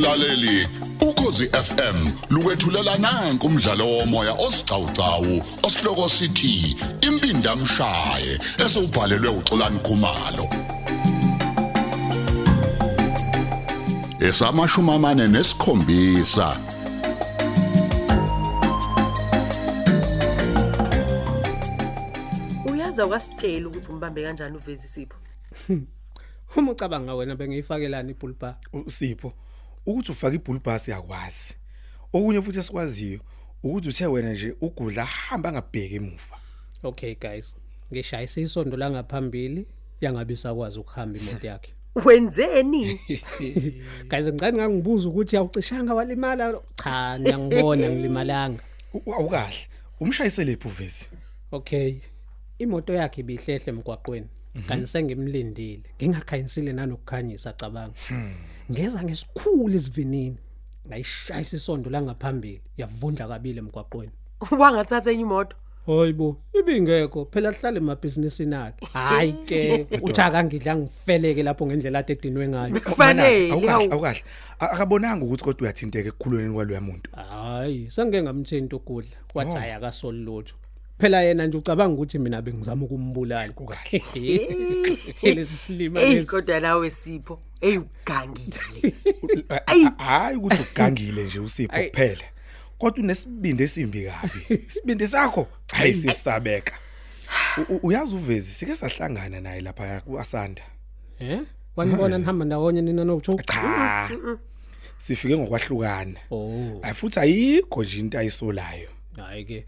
mlaleli ukhosi FM lukwethulela nanku umdlalo womoya osiqhawqhawo osihloko sithi impinda mshaye esubhalelwe uXolani Khumalo. Esamashumi amane nesikhombisa. Uyaza kwasitshela ukuthi umbambe kanjani uvezi sipho? Uma ucabanga wena bengiyifakelana ibhulbha. usipho. Ukuthi ufake ibhulbhas yakwazi okunye futhi esikwaziyo ukuthi uthe wena nje ugudla hamba angabheki emuva Okay guys, ngishayisa isondo la ngaphambili yangabe sakwazi ukuhamba imoto yakhe. wenzeni Guys ngicane ngangibuza ukuthi awucishanga walimala. Cha, ngiyangibona ngilimalanga. U- awukahle umshayisele lephi uvezi Okay. Imoto yakhe ibihlehle emgwaqweni. Kanti sengimlindile. Ngingakhanyisile nanokukhanyisa cabanga. Ngeza ngesikhulu isivinini. Ngayishayisa isondo la ngaphambili. Yavundla kabili emgwaqweni. wangathatha enye imoto Hayibo, ibingekho phela hlale emabhizinisini akhe. Hayi ke, uthaka ngidla ngifeleke lapho ngendlela ade edinwe ngayo. kufanele awukahle akabonanga ukuthi kodwa uyathinteka ekukhulweni kwaloya muntu Hayi, sengike ngamthinta ukudla. Wathi hayi akasoli lutho. Phela yena nje ucabanga ukuthi mina bengizama ukumbulala. Lesi silima eyi lesi. kodwa nawe sipho eyi ugangile A- Ayi. a- hayi ukuthi ugangile nje usipho Ayi. kuphela kodwa unesibindi esimbi kabi isibindi sakho hayi sisabeka U- u- uyazi uvezi sike sahlangana naye lapha kuasanda Eh? Wanibona nihamba ndawonye nina noJo? cha sifike ngokwahlukana Oh, ayi futhi ayikho nje into ayisolayo hayi ke.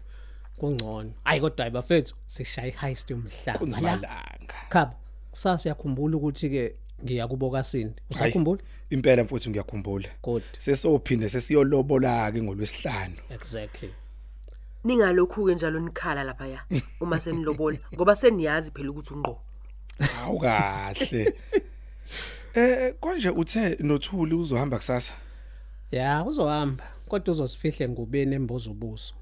Kungcono. Hayi kodwa ayibafethu sishaya heist yomhlaba. La. kunzimalanga Khaba, kusasa yakhumbula ukuthi ke ngiya kubo kaSindi. Usakhumbula? impela mfowethu ngiyakhumbula Good. sesophinde sesiyolobola ke ngolwesihlanu Exactly. ningalokhu-ke njalo nikhala laphaya uma senilobola ngoba seniyazi phela ukuthi unqo Hawu kahle. Eh konje uthe nothuli uzohamba kusasa? Ya, uzohamba. Kodwa uzosifihle ngubeni embozo ubuso.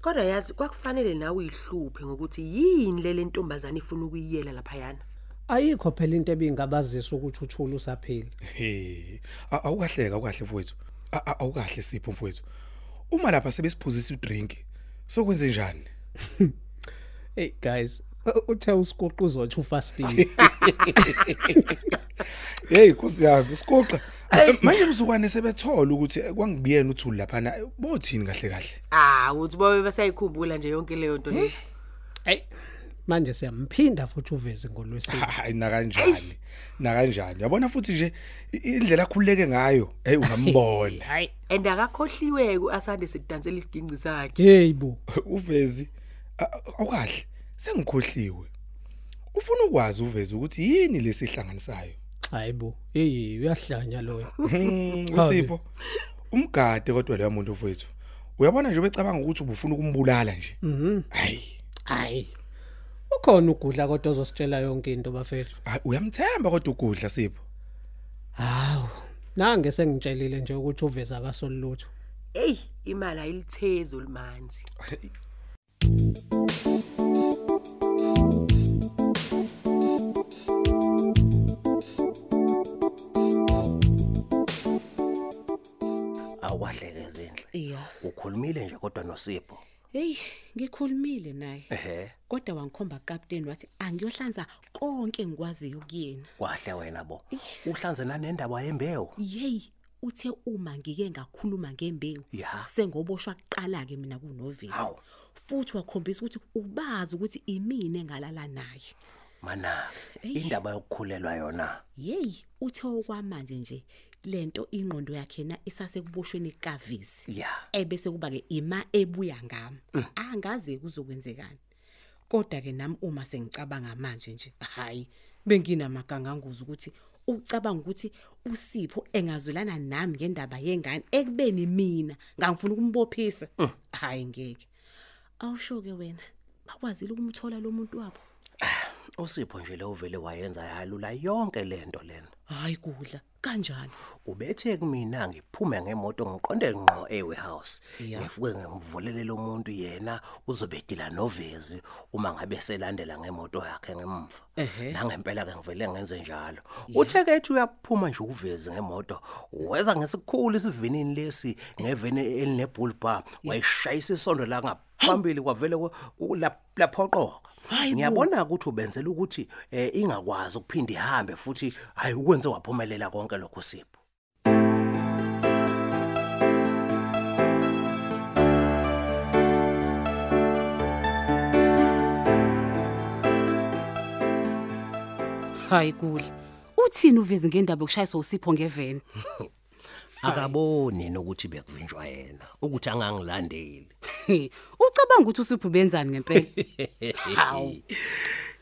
Kodwa yazi kwakufanele nawe uyihluphe ngokuthi yini lele ntombazane ifuna ukuyiyela laphayana Ayikho phela into ebingabazisa ukuthi uthula usaphila. He. a- Awukahleka awukahle mfowethu. A- a- Awukahle sipho mfowethu. Uma lapha sebesiphuzisa udrink, sokwenze njani? Hey guys, uthe usiquqa uzothi ufastile. Hey Nkosi yami, usiqoqa. Manje mzukwane sebethola ukuthi kwangibiyena uthuli lapha na bothini kahle kahle. ah uthi babe basayikhumbula nje yonke leyo nto leyo Hey, manje siyamphinda futhi uveze ngolwesini. Hayi na kanjani? Na kanjani? Yabona futhi nje indlela akhululeke ngayo, hey ungambona. Hayi, and akakhohliwe ku-asande sekudansela isiginci sakhe hey bo. uvezi awukahle sengikhohliwe ufuna ukwazi uvezi ukuthi yini lesihlanganisayo Hayibo. Hey, uyahlanya loyo. Hmm, usipho umgade kodwa leya muntu mfowethu uyabona nje becabanga ukuthi ubufuna ukumbulala nje Mhm. hayi Hayi. Ukhona ugudla kodwa ozositshela yonke into bafethu. hayi, uyamthemba kodwa ugudla sipho Hawu. Nange sengitshelile nje ukuthi uveza akasoli lutho. eyi imali ayilithezi olumanzi awukahleke zinhle iya. Ukhulumile nje kodwa nosipho? Hey ngikhulumile naye. Ehe. Kodwa wangikhomba captain wathi angiyohlanza konke engikwaziyo kuyena. Kwahle wena bo. Uhlanze nanendaba yembewu. Yey uthe uma ngike ngakhuluma ngembewu Ya. sengoboshwa kuqala ke mina kunovisi Hawu. futhi wakhombisa ukuthi ubazi ukuthi imini engalala naye. Mana indaba yokukhulelwa yona. Yey uthe okwamanje nje lento ingqondo yakhe na isasekuboshweni kavisi ya. Ebese kuba ke ima ebuya ngami. Angaze kuzokwenzekani. Kodwa ke nami uma sengicabanga manje nje hayi benginamaganganguzo ukuthi ucabanga ukuthi usipho engazwelana nami ngendaba yengane ekubeni mina ngangifuna ukumbophisa. Hayi ngeke. Awusho ke wena bakwazile ukumthola lo muntu wabo? Usipho nje le uvele wayenza yalula yonke lento lena. Hayi kudla. Kanjani? Ubethe kumina ngiphume ngemoto ngiqonde ngqo ewarehouse ngifike ngimvulele lo muntu yena uzobedila novezi uma ngabe selandela ngemoto yakhe ngemva. Nangempela ke ngivele ngenze njalo. Uthe ke ethi uyaphuma nje uvezi ngemoto weza ngesikhulu isivinini lesi ngevene elinebull bar wayishayisa isondo la ngaphambili kwavele ku- ku- lap- laphoqoka. Ngiyabona ukuthi ubenzela ukuthi eh, ingakwazi ukuphinda ihambe futhi hayi ukwenze waphumelela konke. Lokho sipho. Hayi kudla. Uthini uvezi ngendaba yokushayiswa usipho ngeveni? Akaboni nokuthi bekuvinjwa yena ukuthi angangilandeli. Ucabanga ukuthi usipho benzani ngempela? Hawu.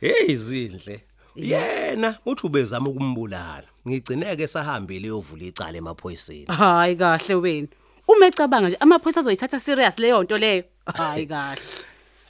Hey zindle yena uthi ubezama ukumbulala. Ngigcineke sahambile yovula icala emaphoyiseni. Hayi kahle wena. Uma ecabanga nje amaphoyisa azoyithatha serious leyo nto leyo. Hayi kahle.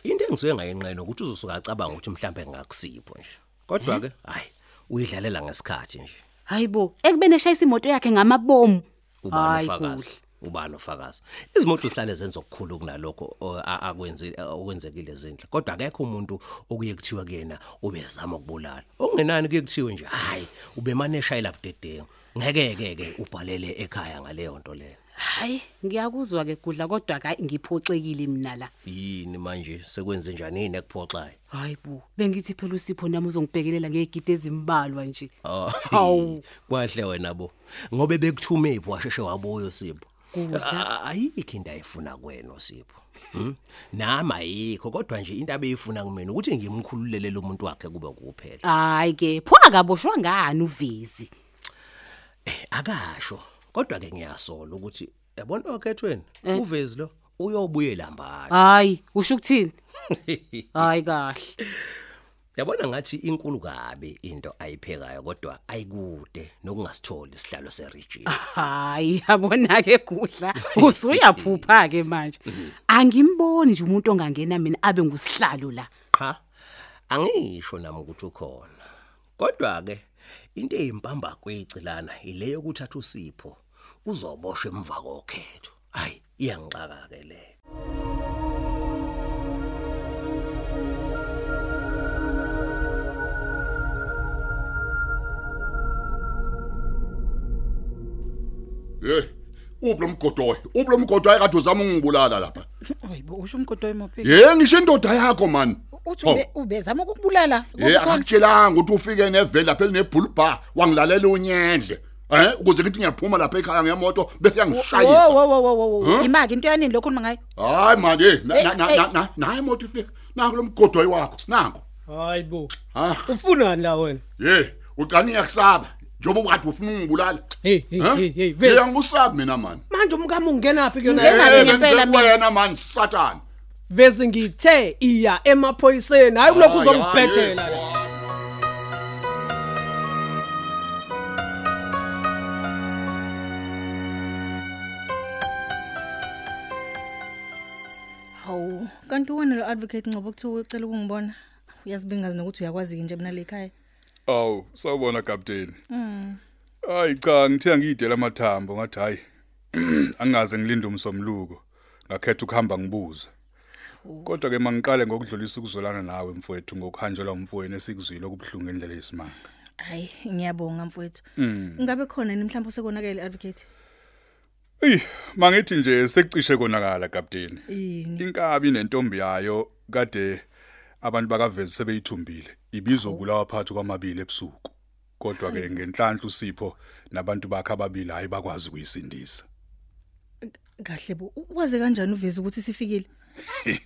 Into engisuke ngayinqena ukuthi uzosuka acabanga ukuthi mhlambe ngakusipho nje. Kodwa ke hayi uyidlalela ngesikhathi nje. Hayibo ekubene eshayisa imoto yakhe ngamabomu. Ubani Hayi, ufakazi? Ubani ufakazi izimoto zihlale zenza okukhulu kunalokho o- a- akwenzi okwenzekile zindle kodwa akekho umuntu okuye kuthiwa kuyena ubezama ukubulala. Okungenani kuye kuthiwe nje hayi ubemane eshayela budedengu? Ngeke ke ke ubhalele ekhaya ngaleyo nto leyo. Hayi ngiyakuzwa ke kudla kodwa ka ngiphoxekile mina la. Yini manje? Sekwenze njani yini ekuphoxayo? Hayi bo bengithi phela usipho nami uzongibhekelela ngegidi ezimbalwa nje. Ah, Hawu. kwahle wena bo. Ngobe bekuthume ipho washeshe wabuyo sipho Kudla. A- ayikho into ayifuna kwena sipho hm nami ayikho kodwa nje into abeyifuna kumina ukuthi ngimkhululele lo muntu wakhe kube kuphela. Hayi ke pho akaboshwa ngani uvezi? Eh, akasho kodwa ke ngiyasola ukuthi yabona okhethweni uvezi lo uyobuyela mbathi hayi usho ukuthini? Hayi kahle. Yabona ngathi inkulu kabi into ayiphekayo kodwa ayikude nokungasitholi isihlalo seregion. Hayi yabona ke kudla. Usuyaphupha ke manje. Angimboni nje umuntu ongangena mina abe ngusihlalo la. Cha angisho nami ukuthi ukhona. Kodwa ke into eyimpamba kwecilana ileyo ukuthatha usipho uzoboshwa emva kokhetho. Hayi iyangixaka ke le. Hey uphi lo mgodoyi uphi lo mgodoyi kade uzama ungibulala lapha? Hayibo usho umgodo emopheki ye ngisho indoda yakho man. Uthi Hawu. ube- ubezama ukukubulala? Ye akakutshelanga ukuthi ufike neveni lapha elinebull bar wangilalela unyendle. Eh ukuze ngithi ngiyaphuma lapha ekhaya ngemoto bese wo yangishayisa wo wo wo wo. Huh? imaki into yanini lokho khuluma ngayo? Hayi man hey na- Hey, na- na- hey. na- na- naye imoto ifika. Nangu lo mgodoyi wakho nangu. Hayibo ha ufunani la wena? Ye ucani yakusaba njengoba ukade ufuna ungibulala hey hey Huh? hey hey Ye, vele angusabi mina man manje umkami ungenaphi kuyona? Ungena- Eh, ngempela bengizwe mina. wena man satan vezi ngithe iya emaphoyiseni. Hayi kulokhu Hayi, uzongibhedela hayi, la Hawu, kanti wena lo advocate Ncebo kuthiwa ucela ukungibona. Uyazibingazi nokuthi uyakwazi nje mina le ekhaya. Awu, sawubona captain. Hayi cha, ngithe ngiyidela amathambo ngathi hayi. Angaze ngilinde umsomluko. Ngakhetha ukuhamba ngibuza. Kodwa ke mangiqale ngokudlulisa ukuzolana nawe mfowethu ngokuhanjelwa umfowenu esikuzwile okubhlungu endlela yesimanga. Hayi, ngiyabonga mfowethu. Ngabe khona ni mhlawumbe sekonakele advocate? Ey, mangithi nje sekucishe konakala captain. Inkabi nentombi yayo kade abantu bakavezi sebeyithumbile. Ibizobulawa phakathi kwamabili ebusuku. Kodwa ke ngenhlanhla usipho nabantu bakhe ababili hayi bakwazi ukuyisindisa. Kahle bo. Waze kanjani uveze ukuthi sifikile?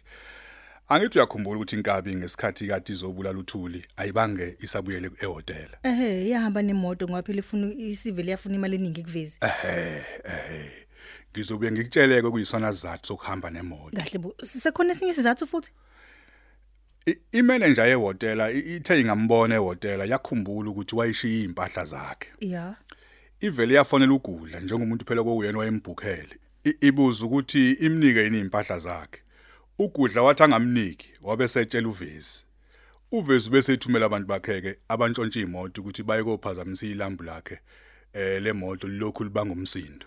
Angithi uyakhumbula ukuthi inkabi ngesikhathi kade izobulala uthuli ayibange isabuyele ehotel. Ehhe, yahamba nemoto ngoba phela ifuna isivele yafuna imali eningi kuvezi. Ngizobuye ngikutsheleke kuyisona sizathu sokuhamba nemoto. Kahle bo. Sisekhona esinye isizathu futhi? I- Imanager yehotel i- ithe ingambona ehotel yakhumbula ukuthi wayishiya impahla zakhe. Ya. Ivele yafonela ugudla njengomuntu phela kokuyena wayembhukhele. I- Ibuza ukuthi imnike yini impahla zakhe. Ugudla wathi angamniki wabe setshela uvezi. uvezi bese ethumela abantu bakheke abantshontsha imoto ukuthi baye kophazamisa ilambu lakhe eh lemoto lokhu libanga umsindo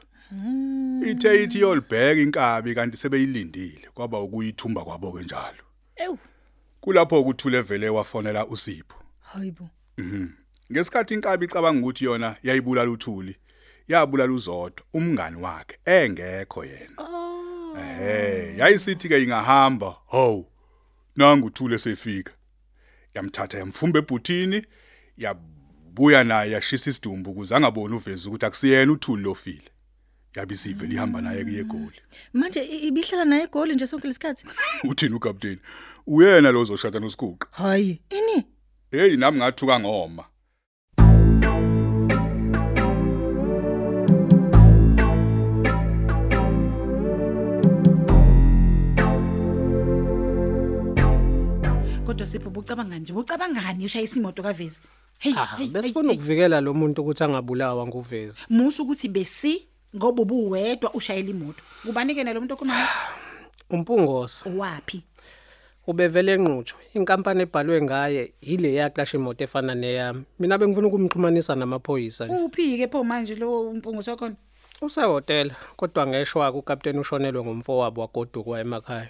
ithe ithi yolibheka inkabi kanti sebeyilindile kwaba ukuyithumba kwabo kenjalo Ewu, kulapho ukuthule vele wafonela usipho. Hayibo. ngesikhathi inkabi icabanga ukuthi yona yayibulala uthuli yabulala uzodwa umngani wakhe engekho yena. Eh yayisithi ke ingahamba ho nangu uthule sefika yamthatha yamfumba ebhuthini yabuya naye yashisa isidumbu ukuze angaboni uvezi ukuthi akusiyena uthuli lofile. Yabisive lihamba naye kuyegoli Manje i- ibihlala naye egoli nje sonke lesikhathi. uthini ukapteni uyena lo ozoshada nosiguqa Hayi, ini? hey nami ngathuka ngoma kodwa sipho bucabanga nje bucabangani ushayisa imoto kavezi hey Ah, hey, besifuna hey, hey. ukuvikela lo muntu ukuthi angabulawa nguvezi. musa ukuthi besi ngoba ubuwedwa ushayela imoto kubanike nalo muntu okhuluma Umpungosa wapi ubevele enqutshwe. Inkampani ebhalwe ngaye ile yaqasha imoto efana neyami. Mina bengifuna ukumxhumanisa namaphoyisa nje. uphi ke pho manje lo mpungu sakhona Usehotel kodwa ngeshwa ukapteni ushonelwe ngumfowabo wagodukwa emakhaya.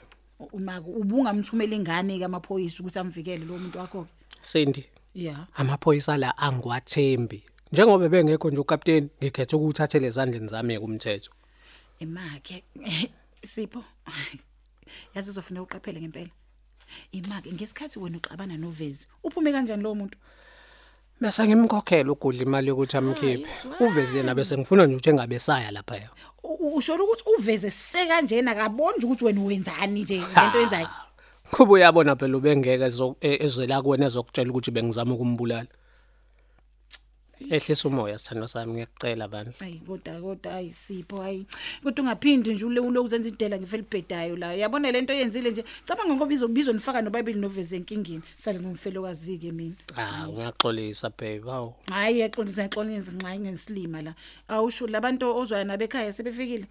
uma ubungamthumela ingane ke amaphoyisa ukuthi amvikele lo muntu wakho Sindi yeah amaphoyisa la angwathembi. Njengoba bengekho nje ukapteni ngikhethe ukuthathele ezandleni zami kumthetho. imake sipho yazi uzofuna uqaphele ngempela imake ngesikhathi wena uxabana novezi uphume kanjani lo muntu Bese ngimkhokhela ugudla imali yokuthi amkhiphe. Uvezi yena bese ngifuna nje ukuthi engabesaya lapha. U- u- usho ukuthi uveze sekanjena akaboni nje ukuthi wena wenzani nje lento yenzayo Kuba uyabona phela ubengeke ezo- e- ezwela kuwena ezokutshela ukuthi bengizama ukumbulala. Ehlisa umoya sithando sami ngiyacela bani. ayi kodwa kodwa ayisipho ayi kodwa ungaphindi nje ule ule uzenza idela ngefelibhedayo la yabona lento yenzile nje cabanga ngoba izobizo nifaka nobabili noveze enkingeni sale ngumfelokazi ke mina Ah, ungaxolisa babe. Hawu. hayi yaxolisa yaxolisa nxa ngesilima la awusho labantu ozwayo nabekhaya sebefikile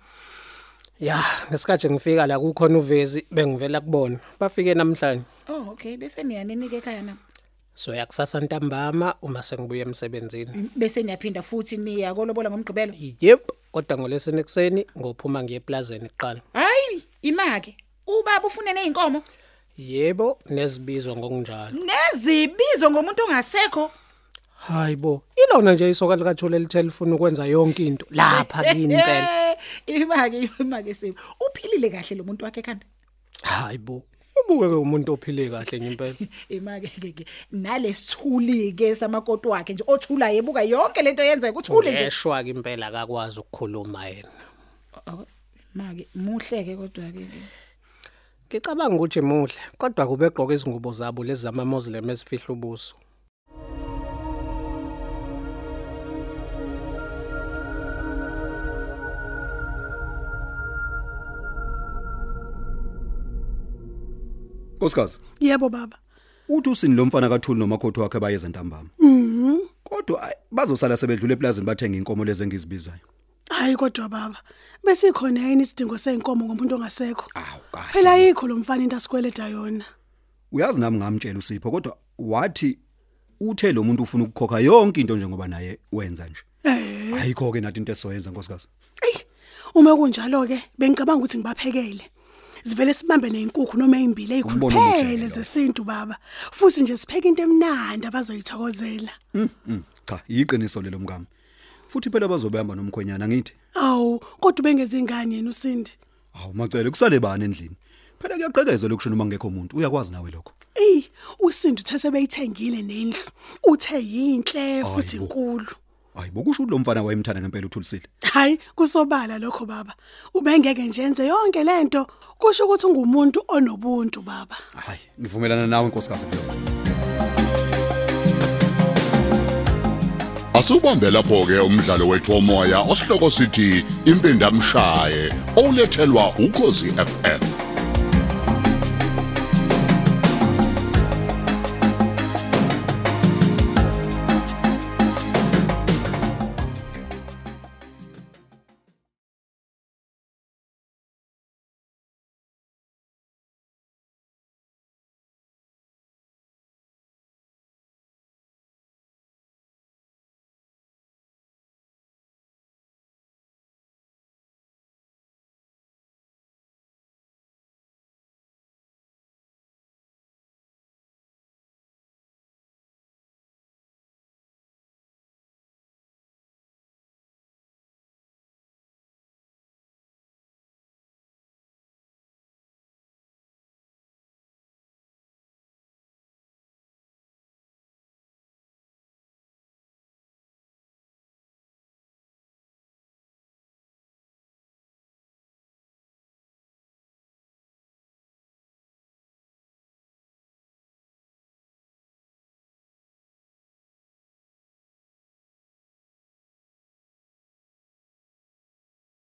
Ya, ngesikhathi ngifika la kukhona uvezi bengivela kubona. Bafike namhlanje. oh okay bese niyanini ke ekhaya na So yakusasa ntambama uma sengibuye emsebenzini. bese niyaphinda futhi niya kolobola ngomgqibelo Yep, kodwa ngolesine ekseni ngophuma ngiye eplazeni kuqala. hayi imake ubaba ufune neinkomo Yebo, nezibizo ngokunjalo. nezibizo ngomuntu ongasekho Hayibo, ilona nje isoka likathule lithelefona ukwenza yonke into lapha kini impela. imake imake sipho uphilile kahle lo muntu wakhe ekhanda Hayibo, ubuke ke umuntu ophile kahle nje impela. imake ke nalesithuli ke samakoti wakhe nje othula yebuka yonke lento yenzeka uthule nje Eshwa ke impela akakwazi ukukhuluma yena. make muhle ke kodwa ke Ngicabanga ukuthi muhle, kodwa kube egqoka izingubo zabo lezi zama Muslim ezifihla ubuso. Nkosikazi, Yebo baba. uthi usini lo mfana kaThuli nomakhothi wakhe bayeza ntambama. Mhm. Kodwa ayi, bazosala sebedlula eplazini bathenga inkomo lezi engizibizayo. Hayi kodwa baba. Bese ikhona yini isidingo seenkomo ngomuntu ongasekho? Awu kahle. Phela ayikho lo mfana into asikweleda yona. Uyazi nami ngamtshela uSipho kodwa wathi uthe lo muntu ufuna ukukhokha yonke into njengoba naye wenza nje. Eh, Ayikho ke nathi into esizoyenza nkosikazi. uma kunjalo ke bengicabanga ukuthi ngibaphekele. Sivele sibambe nezinkukhu noma ezimbili Umbono omuhle ezikhuluphele lo. zesintu baba. Futhi nje sipheke into emnandi abazoyithokozela. Mm, cha, yiqiniso lelo mngami. Futhi phela bazobehamba nomkhwenyana ngithi. Awu, kodwa bengeze ingane yena uSindi. Hawu macele kusale bani endlini. Phela kuyaqhekeza lokushona uma ngekho umuntu. Uyakwazi nawe lokho. Ey, uSindi uthe sebeyithengile nendlu. Uthe yinhle futhi Hayibo. inkulu. Hayi bokusho ukuthi lo mfana wayemthanda ngempela uthulisile. Hayi, kusobala lokho baba. Ubengeke nje enze yonke lento. Kusho ukuthi ungumuntu onobuntu baba. Hayi, ngivumelana nawe nkosikazi kulokho. Asubambe lapho ke umdlalo wethu womoya osihloko sithi impindamshaye olethelwa ukhozi FM